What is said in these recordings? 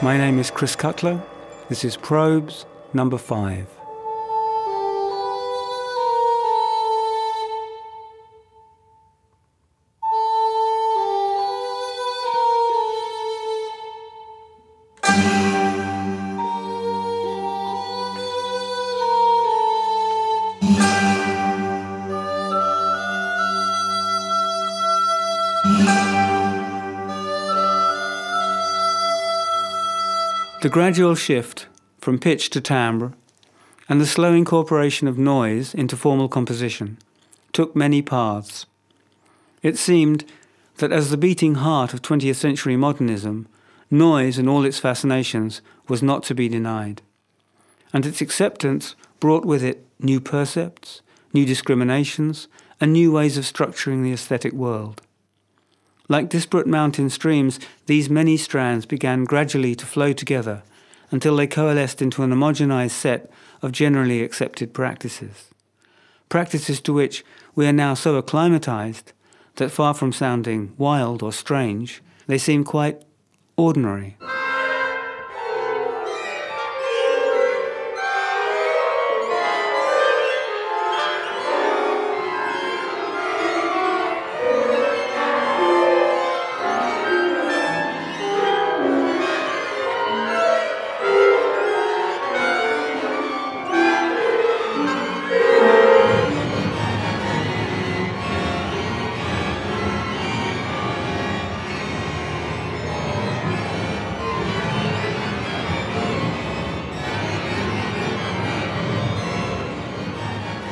My name is Chris Cutler. This is Probes number five. The gradual shift from pitch to timbre and the slow incorporation of noise into formal composition took many paths. It seemed that as the beating heart of 20th century modernism, noise and all its fascinations was not to be denied. And its acceptance brought with it new percepts, new discriminations, and new ways of structuring the aesthetic world. Like disparate mountain streams, these many strands began gradually to flow together until they coalesced into an homogenized set of generally accepted practices. Practices to which we are now so acclimatized that far from sounding wild or strange, they seem quite ordinary.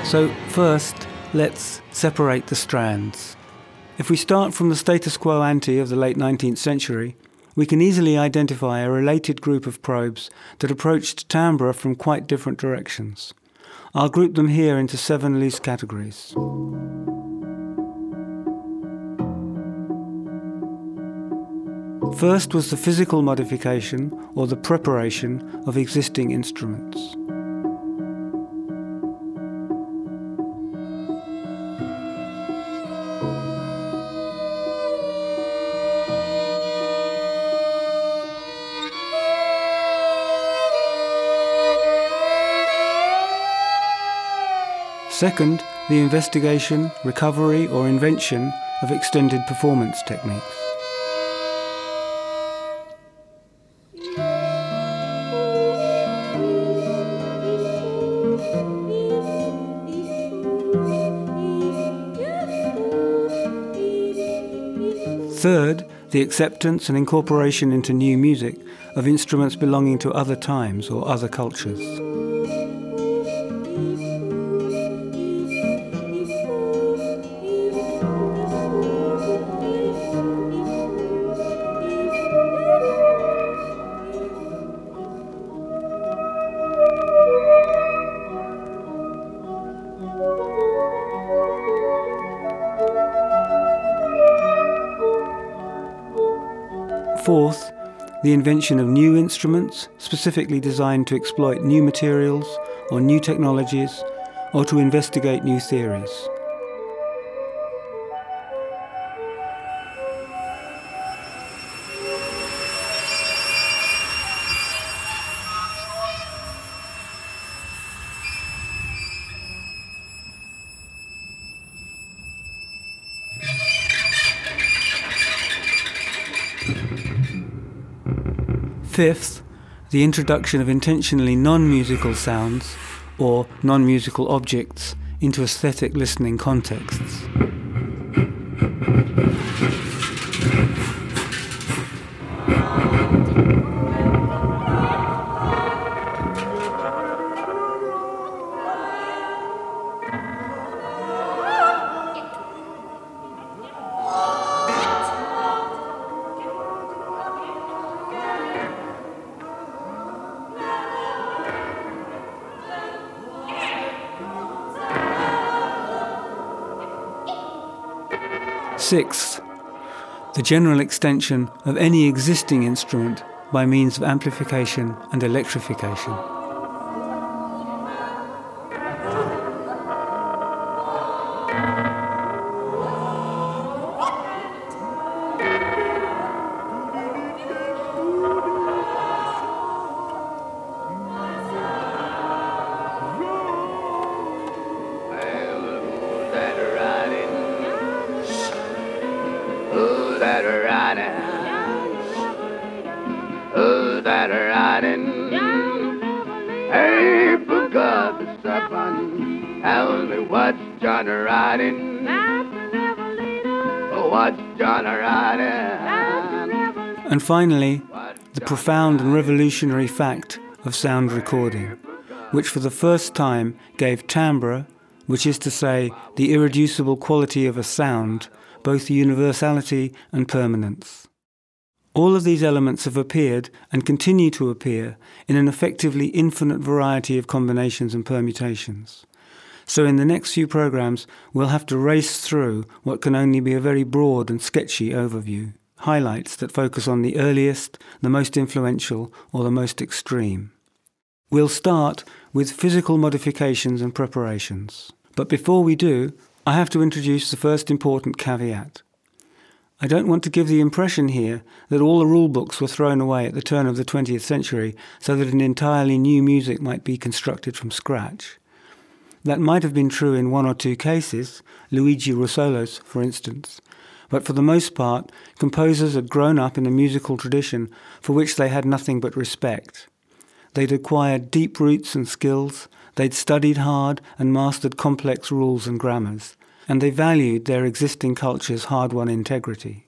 So, first, let's separate the strands. If we start from the status quo ante of the late 19th century, we can easily identify a related group of probes that approached timbre from quite different directions. I'll group them here into seven loose categories. First was the physical modification or the preparation of existing instruments. Second, the investigation, recovery, or invention of extended performance techniques. Third, the acceptance and incorporation into new music of instruments belonging to other times or other cultures. Fourth, the invention of new instruments specifically designed to exploit new materials or new technologies or to investigate new theories. Fifth, the introduction of intentionally non musical sounds or non musical objects into aesthetic listening contexts. The general extension of any existing instrument by means of amplification and electrification. Riding. Who's that riding? Hey, book the seven. Tell me what's John riding? What's John riding? And finally, the profound and revolutionary fact of sound recording, which for the first time gave timbre, which is to say, the irreducible quality of a sound, both universality and permanence. All of these elements have appeared and continue to appear in an effectively infinite variety of combinations and permutations. So, in the next few programs, we'll have to race through what can only be a very broad and sketchy overview, highlights that focus on the earliest, the most influential, or the most extreme. We'll start with physical modifications and preparations. But before we do, I have to introduce the first important caveat. I don't want to give the impression here that all the rule books were thrown away at the turn of the 20th century so that an entirely new music might be constructed from scratch. That might have been true in one or two cases, Luigi Russolo's, for instance, but for the most part, composers had grown up in a musical tradition for which they had nothing but respect. They'd acquired deep roots and skills, they'd studied hard and mastered complex rules and grammars, and they valued their existing culture's hard won integrity.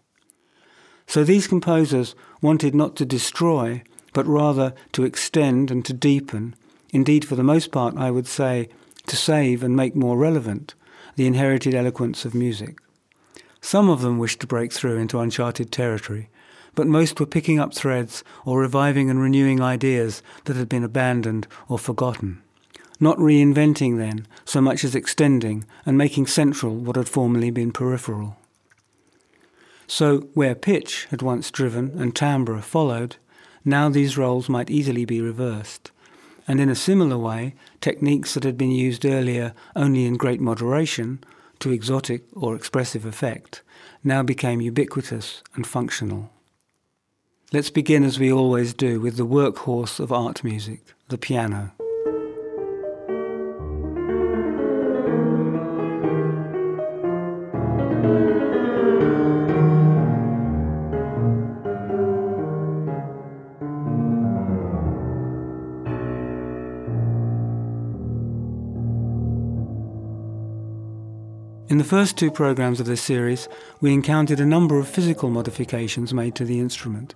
So these composers wanted not to destroy, but rather to extend and to deepen, indeed, for the most part, I would say, to save and make more relevant the inherited eloquence of music. Some of them wished to break through into uncharted territory, but most were picking up threads or reviving and renewing ideas that had been abandoned or forgotten. Not reinventing, then, so much as extending and making central what had formerly been peripheral. So, where pitch had once driven and timbre followed, now these roles might easily be reversed. And in a similar way, techniques that had been used earlier only in great moderation, to exotic or expressive effect, now became ubiquitous and functional. Let's begin as we always do with the workhorse of art music, the piano. First two programs of this series, we encountered a number of physical modifications made to the instrument,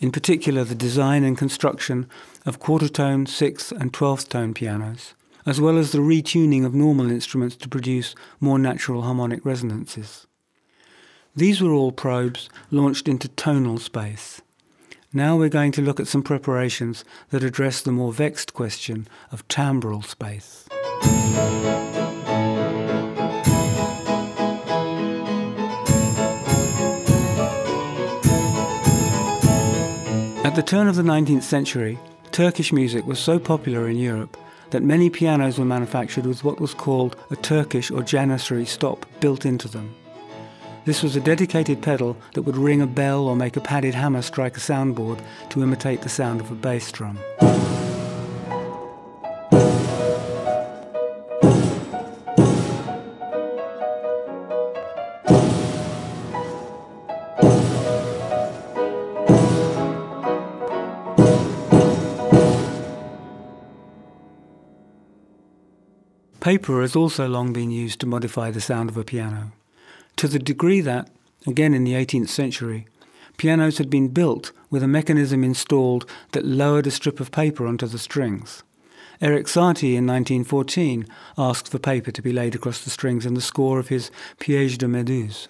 in particular the design and construction of quarter tone, sixth, and twelfth tone pianos, as well as the retuning of normal instruments to produce more natural harmonic resonances. These were all probes launched into tonal space. Now we're going to look at some preparations that address the more vexed question of timbral space. The turn of the 19th century, Turkish music was so popular in Europe that many pianos were manufactured with what was called a Turkish or Janissary stop built into them. This was a dedicated pedal that would ring a bell or make a padded hammer strike a soundboard to imitate the sound of a bass drum. Paper has also long been used to modify the sound of a piano, to the degree that, again in the 18th century, pianos had been built with a mechanism installed that lowered a strip of paper onto the strings. Erik Satie in 1914 asked for paper to be laid across the strings in the score of his Piège de Méduse.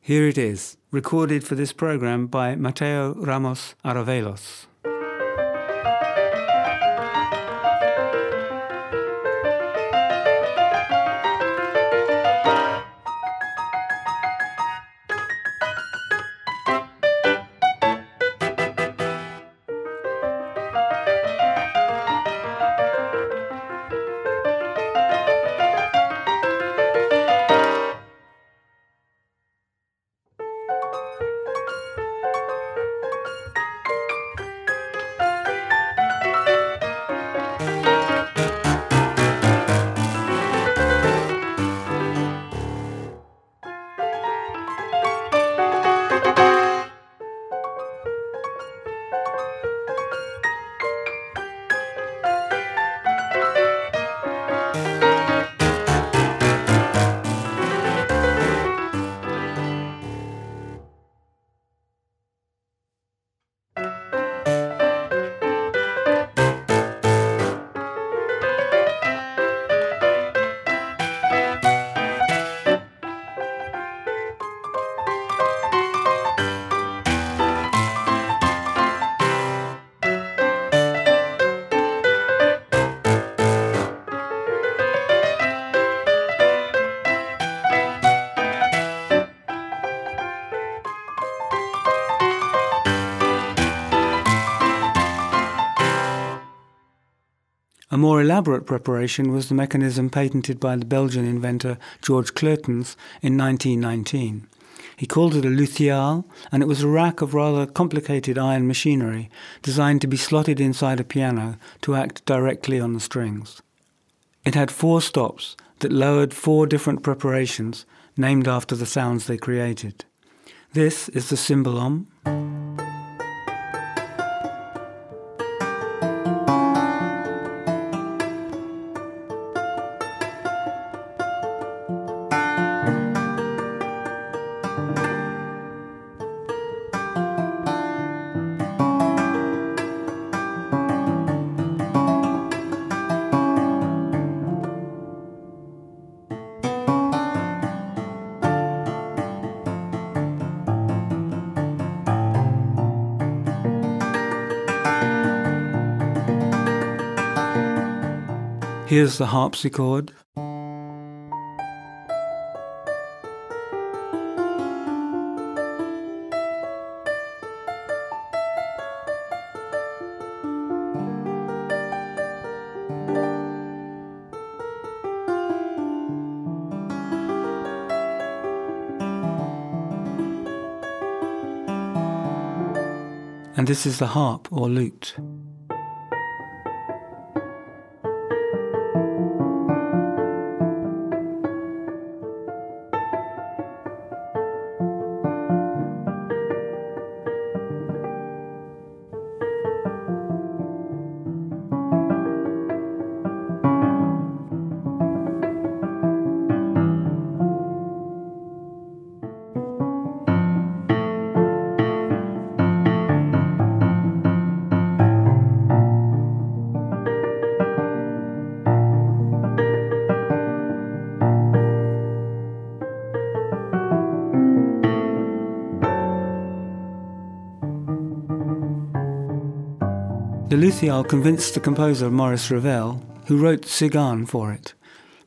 Here it is, recorded for this program by Mateo Ramos Aravelos. More elaborate preparation was the mechanism patented by the Belgian inventor George Cloetens in 1919. He called it a lutheal, and it was a rack of rather complicated iron machinery designed to be slotted inside a piano to act directly on the strings. It had four stops that lowered four different preparations named after the sounds they created. This is the cymbalom. Here's the harpsichord. And this is the harp or lute. Lutheal convinced the composer Maurice Ravel, who wrote Tzigane for it,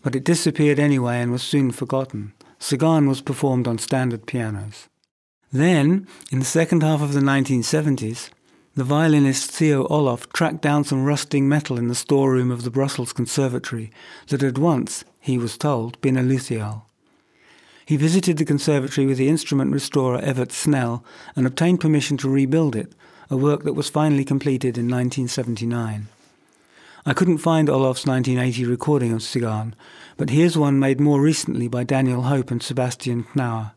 but it disappeared anyway and was soon forgotten. Tzigane was performed on standard pianos. Then, in the second half of the 1970s, the violinist Theo Olof tracked down some rusting metal in the storeroom of the Brussels Conservatory that had once, he was told, been a lutheal. He visited the conservatory with the instrument restorer Evert Snell and obtained permission to rebuild it, a work that was finally completed in 1979. I couldn't find Olof's 1980 recording of Tzigane, but here's one made more recently by Daniel Hope and Sebastian Knauer.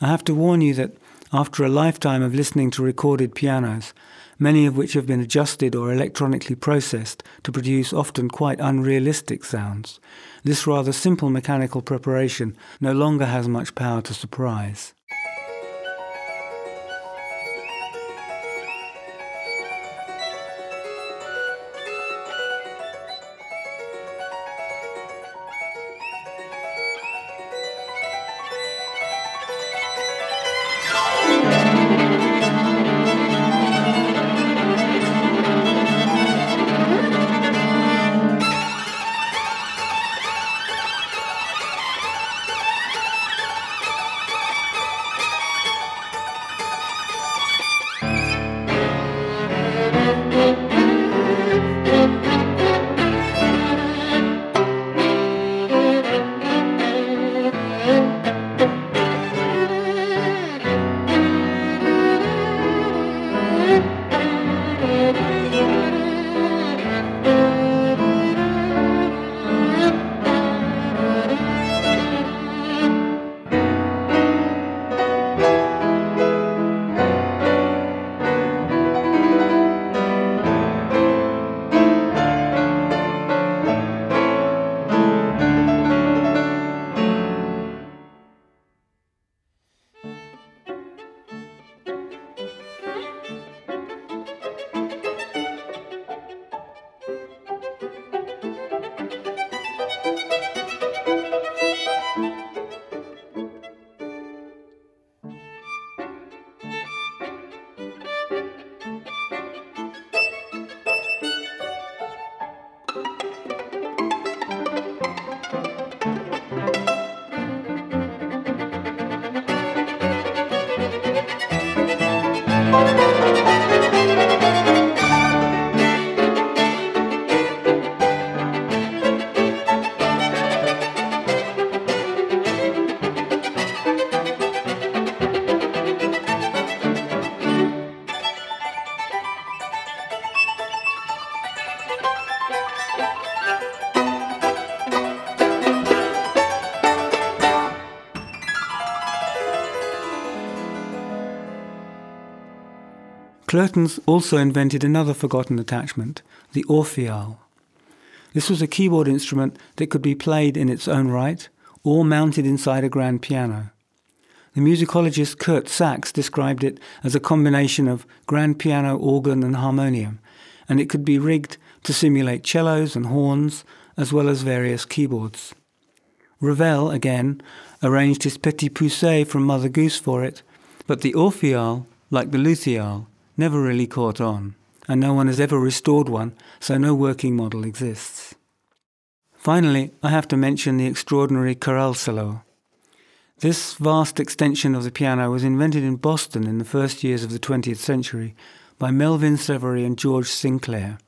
I have to warn you that after a lifetime of listening to recorded pianos, many of which have been adjusted or electronically processed to produce often quite unrealistic sounds, this rather simple mechanical preparation no longer has much power to surprise. Cloetens also invented another forgotten attachment, the Orpheal. This was a keyboard instrument that could be played in its own right or mounted inside a grand piano. The musicologist Curt Sachs described it as a combination of grand piano, organ, and harmonium, and it could be rigged to simulate cellos and horns, as well as various keyboards. Ravel, again, arranged his Petit Poucet from Mother Goose for it, but the Orpheal, like the Lutheal, never really caught on, and no one has ever restored one, so no working model exists. Finally, I have to mention the extraordinary Choralcelo. This vast extension of the piano was invented in Boston in the first years of the 20th century by Melvin Severy and George Sinclair.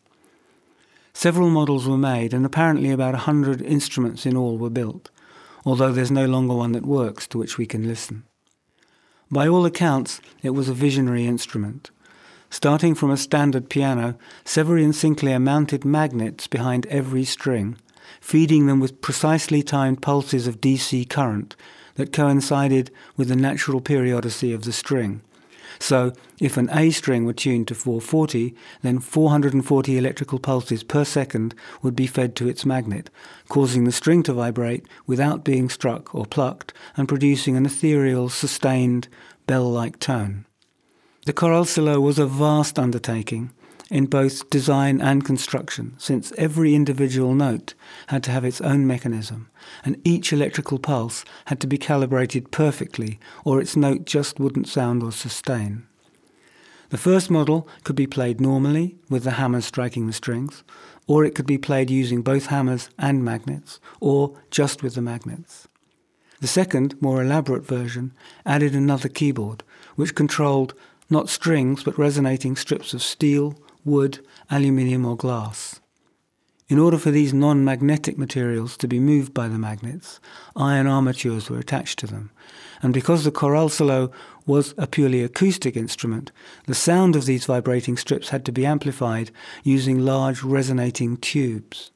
Several models were made, and apparently about a hundred instruments in all were built, although there's no longer one that works to which we can listen. By all accounts, it was a visionary instrument. Starting from a standard piano, Severy and Sinclair mounted magnets behind every string feeding them with precisely timed pulses of DC current that coincided with the natural periodicity of the string. So, if an A string were tuned to 440, then 440 electrical pulses per second would be fed to its magnet, causing the string to vibrate without being struck or plucked and producing an ethereal, sustained, bell like tone. The Choralcelo was a vast undertaking, in both design and construction, since every individual note had to have its own mechanism, and each electrical pulse had to be calibrated perfectly, or its note just wouldn't sound or sustain. The first model could be played normally, with the hammers striking the strings, or it could be played using both hammers and magnets, or just with the magnets. The second, more elaborate version added another keyboard, which controlled not strings but resonating strips of steel, wood, aluminium, or glass. In order for these non magnetic materials to be moved by the magnets, iron armatures were attached to them, and because the Choralcelo was a purely acoustic instrument, the sound of these vibrating strips had to be amplified using large resonating tubes.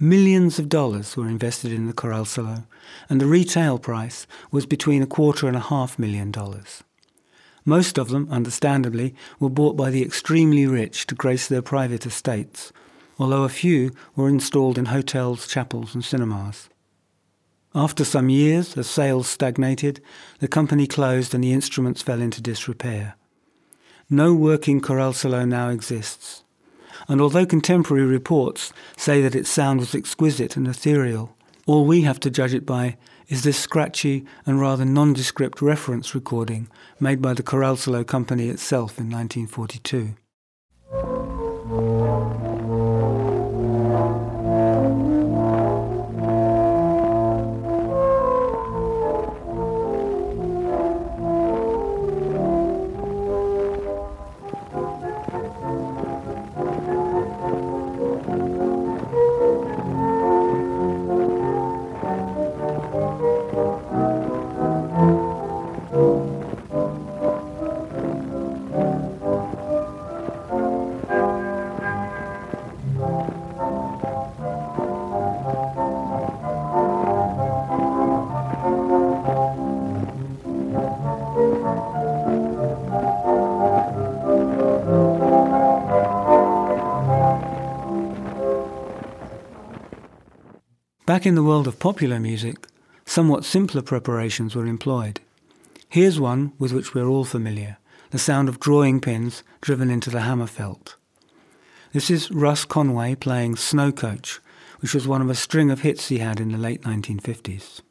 Millions of dollars were invested in the Choralcelo, and the retail price was between a quarter and a half million dollars. Most of them, understandably, were bought by the extremely rich to grace their private estates, although a few were installed in hotels, chapels, and cinemas. After some years, as sales stagnated, the company closed and the instruments fell into disrepair. No working Choralcelo now exists, and although contemporary reports say that its sound was exquisite and ethereal, all we have to judge it by is this scratchy and rather nondescript reference recording made by the Choralcelo Company itself in 1942. Back in the world of popular music, somewhat simpler preparations were employed. Here's one with which we're all familiar the sound of drawing pins driven into the hammer felt. This is Russ Conway playing Snow Coach, which was one of a string of hits he had in the late 1950s.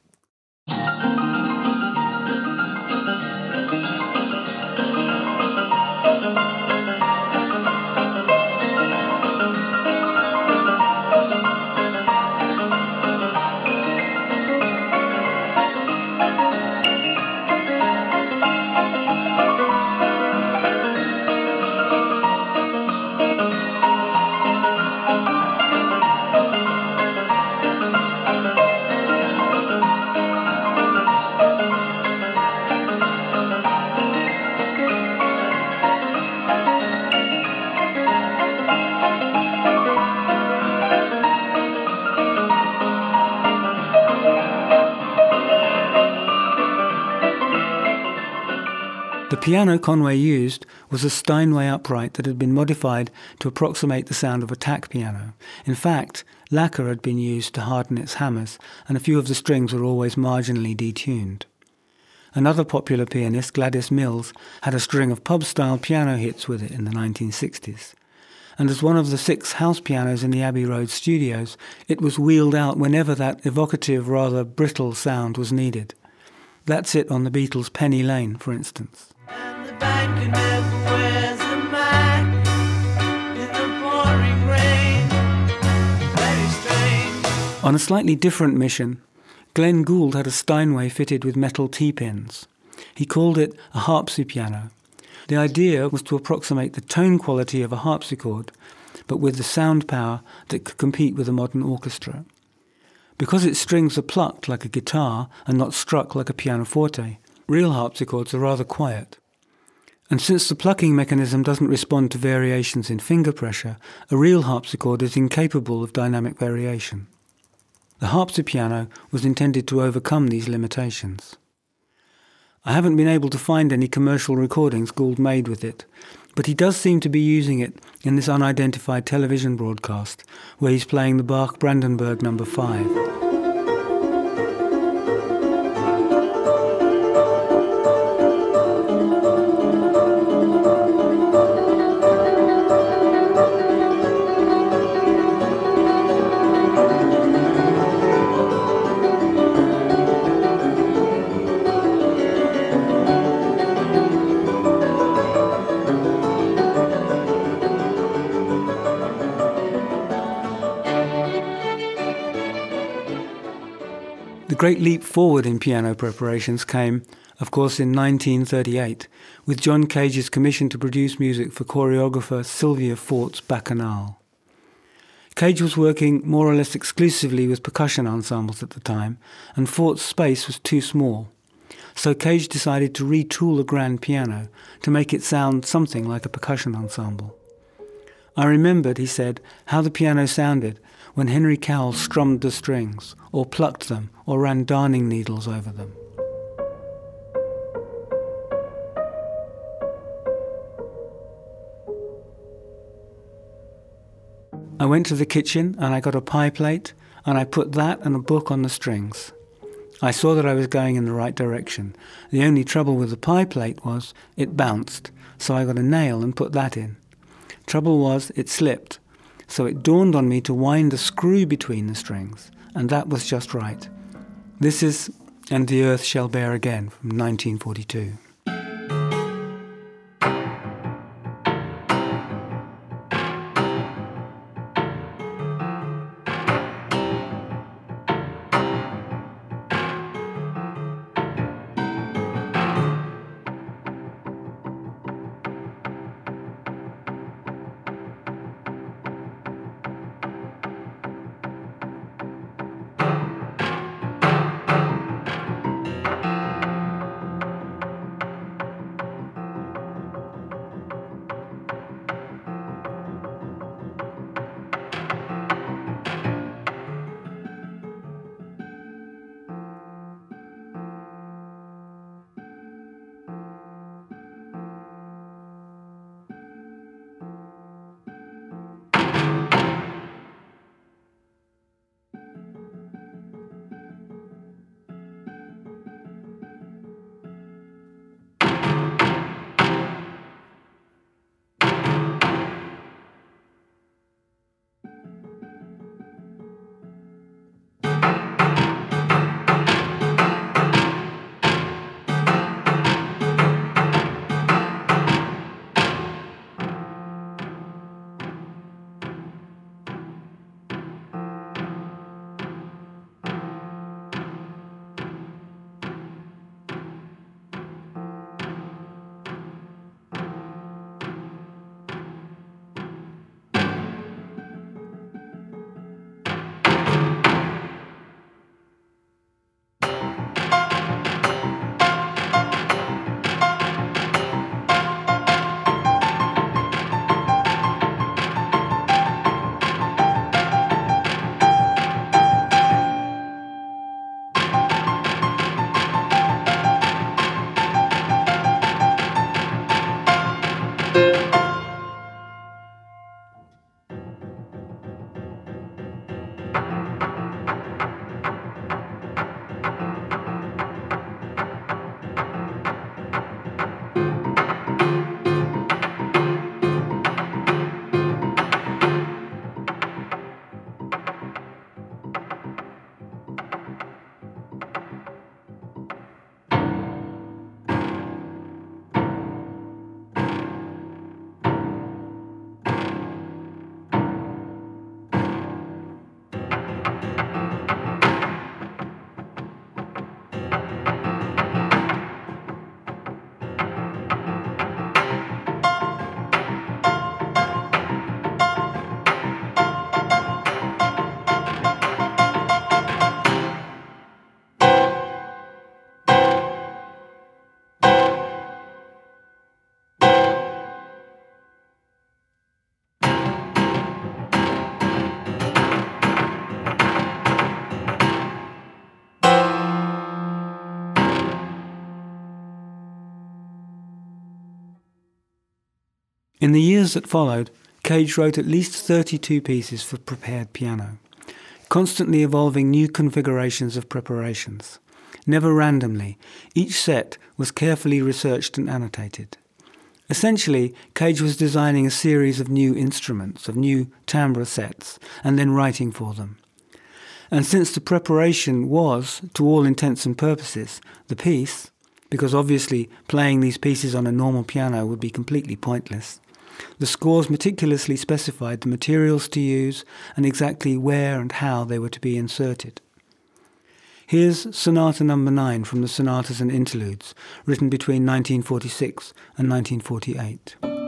Piano Conway used was a Steinway upright that had been modified to approximate the sound of a tack piano. In fact, lacquer had been used to harden its hammers, and a few of the strings were always marginally detuned. Another popular pianist, Gladys Mills, had a string of pub-style piano hits with it in the 1960s. And as one of the six house pianos in the Abbey Road studios, it was wheeled out whenever that evocative, rather brittle sound was needed. That's it on the Beatles' Penny Lane, for instance. On a slightly different mission, Glenn Gould had a Steinway fitted with metal T-pins. He called it a harpsipiano. The idea was to approximate the tone quality of a harpsichord, but with the sound power that could compete with a modern orchestra. Because its strings are plucked like a guitar and not struck like a pianoforte, real harpsichords are rather quiet. And since the plucking mechanism doesn't respond to variations in finger pressure, a real harpsichord is incapable of dynamic variation. The harpsipiano was intended to overcome these limitations. I haven't been able to find any commercial recordings Gould made with it, but he does seem to be using it in this unidentified television broadcast, where he's playing the Bach Brandenburg number no. 5. Great leap forward in piano preparations came, of course, in 1938, with John Cage's commission to produce music for choreographer Syvilla Fort's Bacchanale. Cage was working more or less exclusively with percussion ensembles at the time, and Fort's space was too small. So Cage decided to retool a grand piano to make it sound something like a percussion ensemble. I remembered, he said, how the piano sounded when Henry Cowell strummed the strings, or plucked them, or ran darning needles over them. I went to the kitchen and I got a pie plate and I put that and a book on the strings. I saw that I was going in the right direction. The only trouble with the pie plate was it bounced, so I got a nail and put that in. Trouble was it slipped, so it dawned on me to wind a screw between the strings, and that was just right. This is And the Earth Shall Bear Again from 1942. In the years that followed, Cage wrote at least 32 pieces for prepared piano, constantly evolving new configurations of preparations. Never randomly, each set was carefully researched and annotated. Essentially, Cage was designing a series of new instruments, of new timbre sets, and then writing for them. And since the preparation was, to all intents and purposes, the piece, because obviously playing these pieces on a normal piano would be completely pointless, the scores meticulously specified the materials to use and exactly where and how they were to be inserted. Here's Sonata Number no. 9 from the Sonatas and Interludes, written between 1946 and 1948.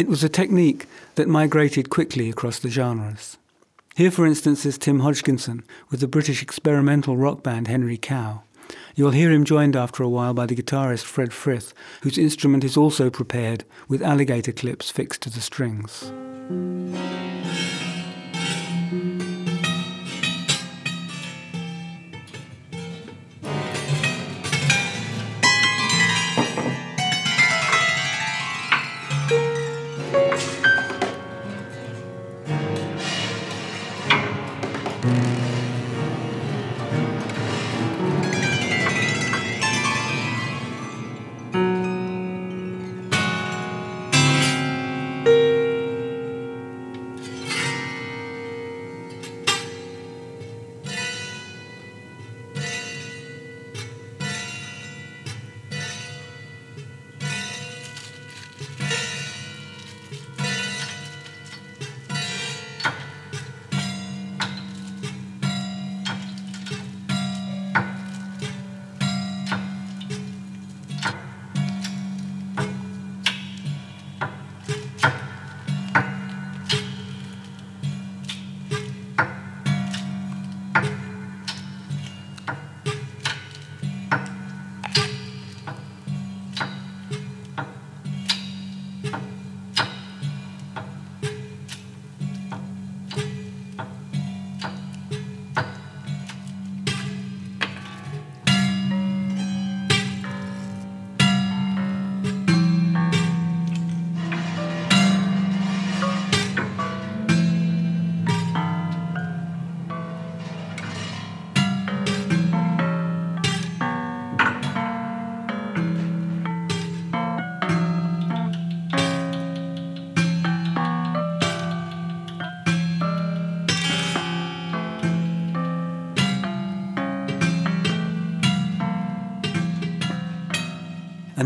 It was a technique that migrated quickly across the genres. Here, for instance, is Tim Hodgkinson with the British experimental rock band Henry Cow. You'll hear him joined after a while by the guitarist Fred Frith, whose instrument is also prepared with alligator clips fixed to the strings.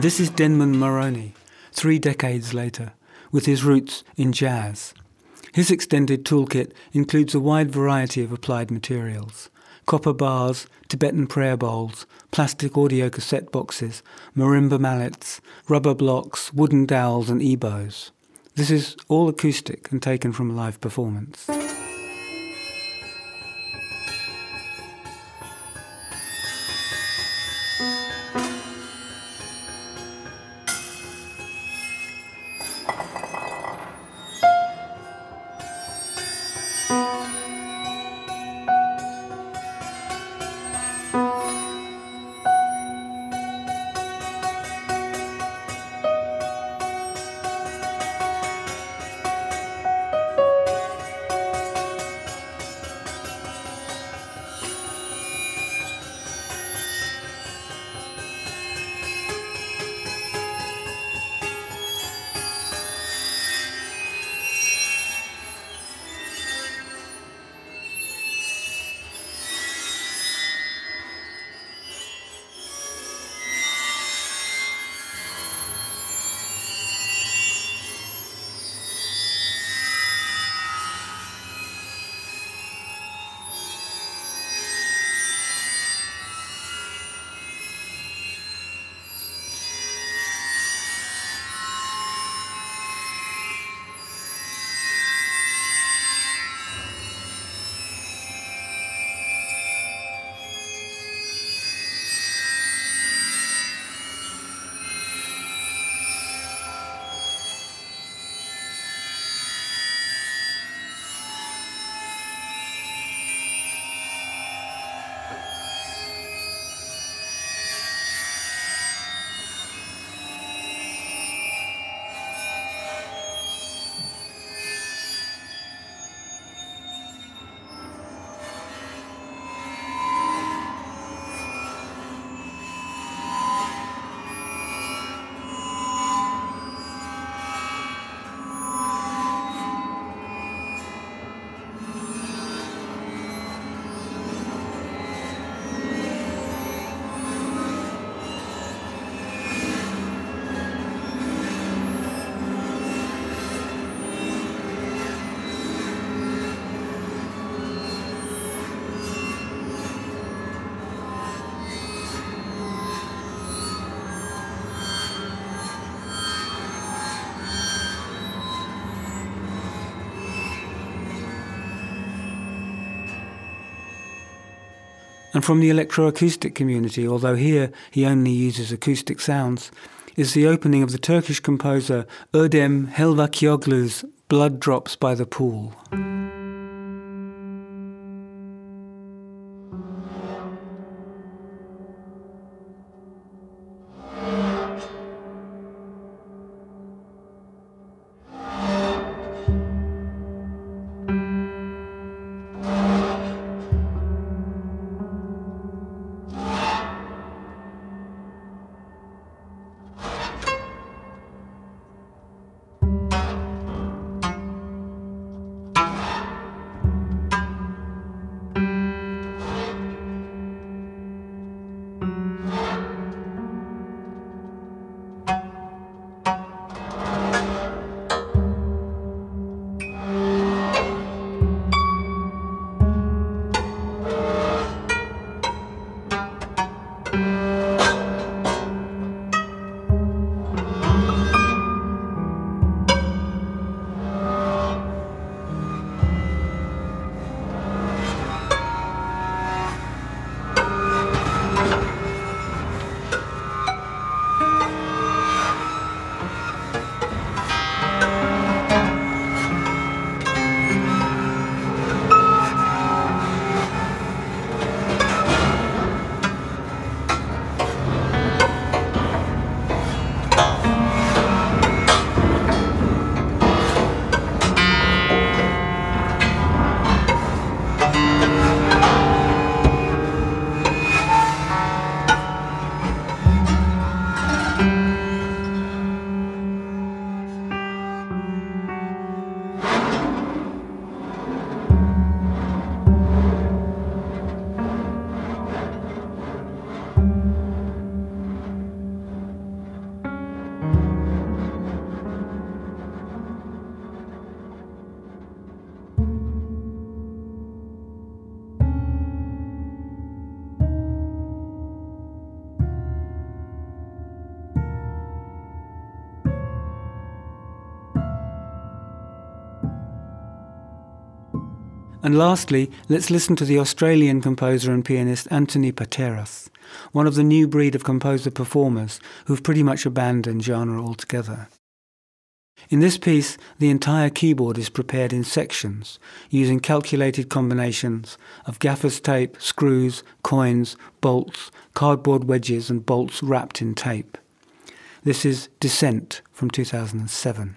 This is Denman Maroney, three decades later, with his roots in jazz. His extended toolkit includes a wide variety of applied materials copper bars, Tibetan prayer bowls, plastic audio cassette boxes, marimba mallets, rubber blocks, wooden dowels, and ebows. This is all acoustic and taken from a live performance. And from the electroacoustic community, although here he only uses acoustic sounds, is the opening of the Turkish composer Erdem Helvacioglu's Blood Drops by the Pool. And lastly, let's listen to the Australian composer and pianist Anthony Pateras, one of the new breed of composer performers who've pretty much abandoned genre altogether. In this piece, the entire keyboard is prepared in sections, using calculated combinations of gaffer's tape, screws, coins, bolts, cardboard wedges, and bolts wrapped in tape. This is Descent from 2007.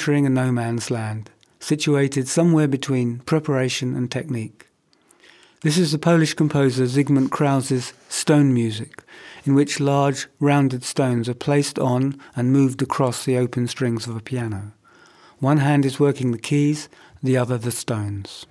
Entering a no man's land, situated somewhere between preparation and technique. This is the Polish composer Zygmunt Krauze's stone music, in which large, rounded stones are placed on and moved across the open strings of a piano. One hand is working the keys, the other the stones.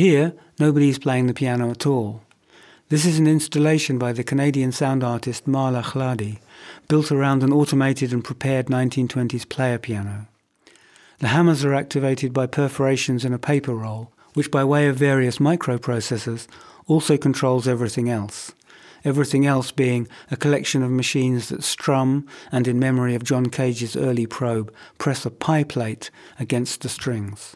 Here, nobody is playing the piano at all. This is an installation by the Canadian sound artist Marla Hlady, built around an automated and prepared 1920s player piano. The hammers are activated by perforations in a paper roll, which by way of various microprocessors also controls everything else. Everything else being a collection of machines that strum and, in memory of John Cage's early probe, press a pie plate against the strings.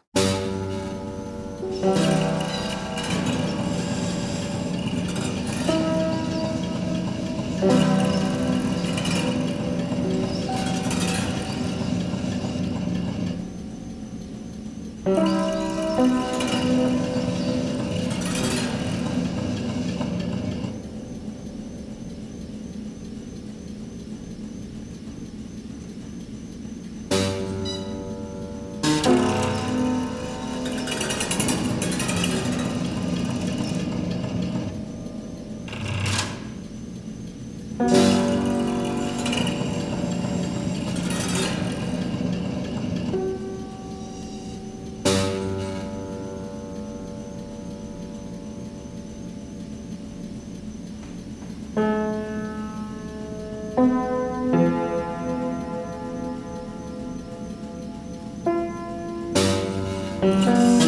嗯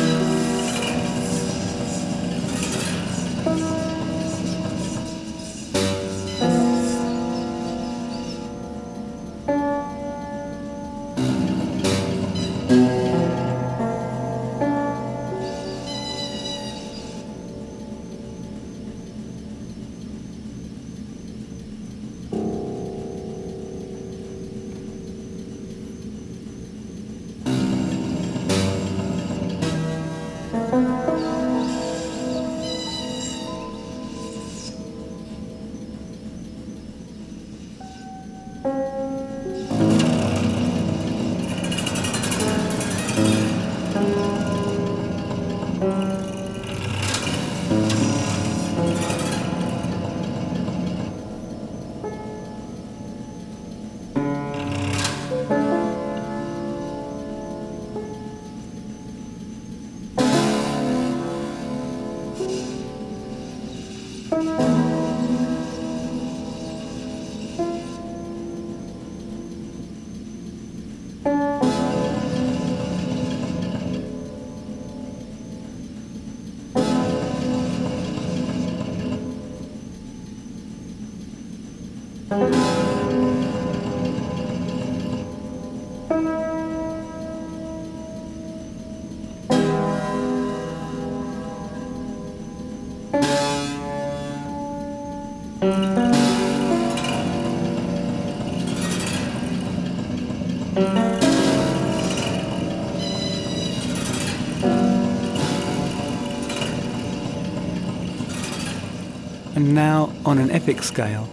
And now, on an epic scale,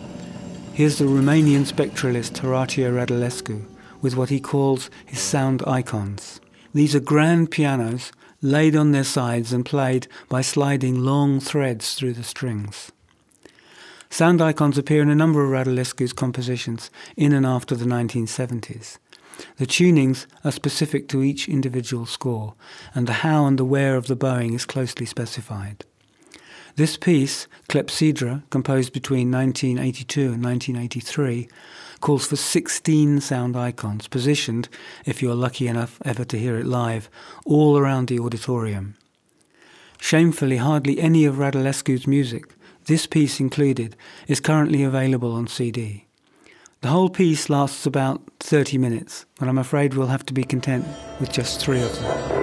here's the Romanian spectralist Horatiu Radulescu with what he calls his sound icons. These are grand pianos laid on their sides and played by sliding long threads through the strings. Sound icons appear in a number of Radulescu's compositions in and after the 1970s. The tunings are specific to each individual score, and the how and the where of the bowing is closely specified. This piece, Clepsydra, composed between 1982 and 1983, calls for 16 sound icons positioned, if you're lucky enough ever to hear it live, all around the auditorium. Shamefully, hardly any of Radulescu's music, this piece included, is currently available on CD. The whole piece lasts about 30 minutes, but I'm afraid we'll have to be content with just three of them.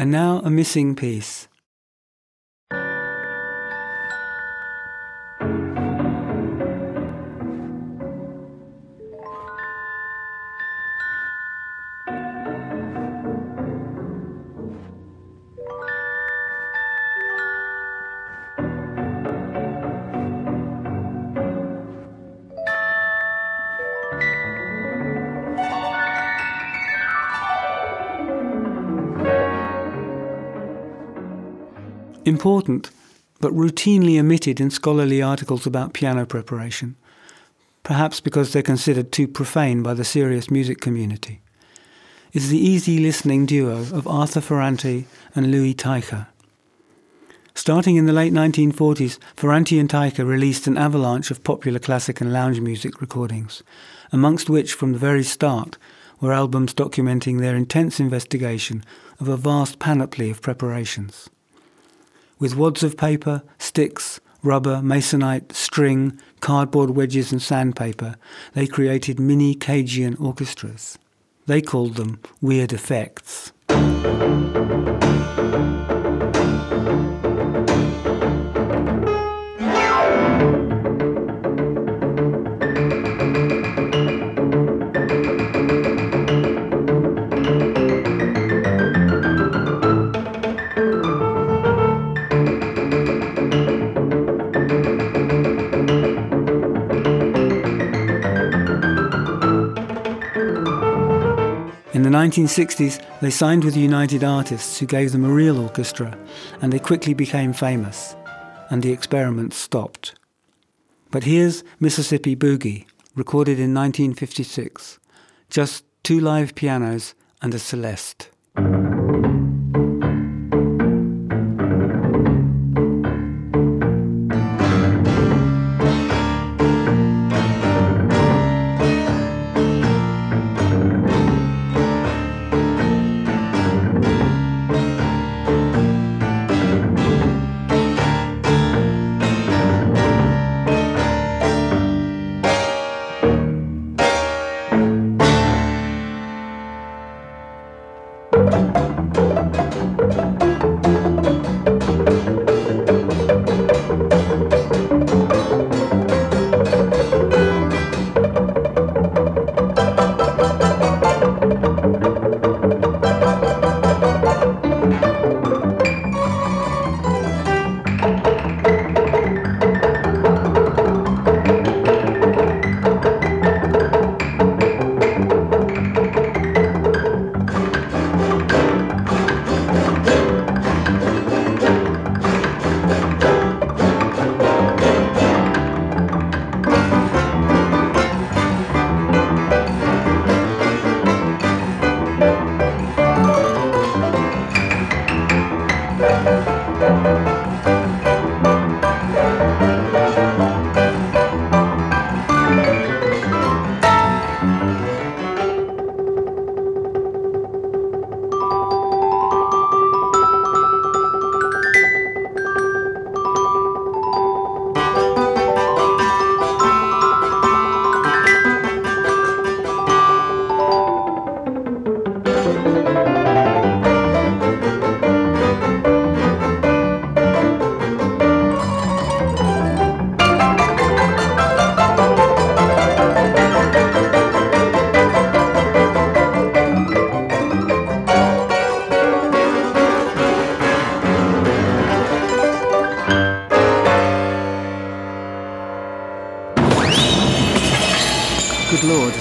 And now a missing piece. Important, but routinely omitted in scholarly articles about piano preparation, perhaps because they're considered too profane by the serious music community, is the easy listening duo of Arthur Ferrante and Louis Teicher. Starting in the late 1940s, Ferrante and Teicher released an avalanche of popular classic and lounge music recordings, amongst which, from the very start, were albums documenting their intense investigation of a vast panoply of preparations. With wads of paper, sticks, rubber, masonite, string, cardboard wedges, and sandpaper, they created mini Cajun orchestras. They called them weird effects. 1960s, they signed with United Artists, who gave them a real orchestra, and they quickly became famous, and the experiment stopped. But here's Mississippi Boogie, recorded in 1956, just two live pianos and a celeste.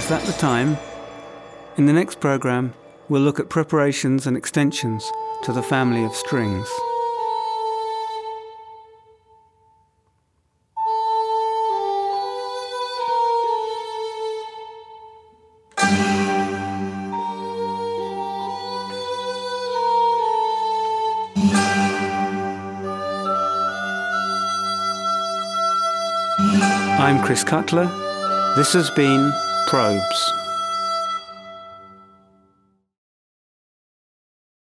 Is that the time? In the next programme, we'll look at preparations and extensions to the family of strings. I'm Chris Cutler. This has been Probes.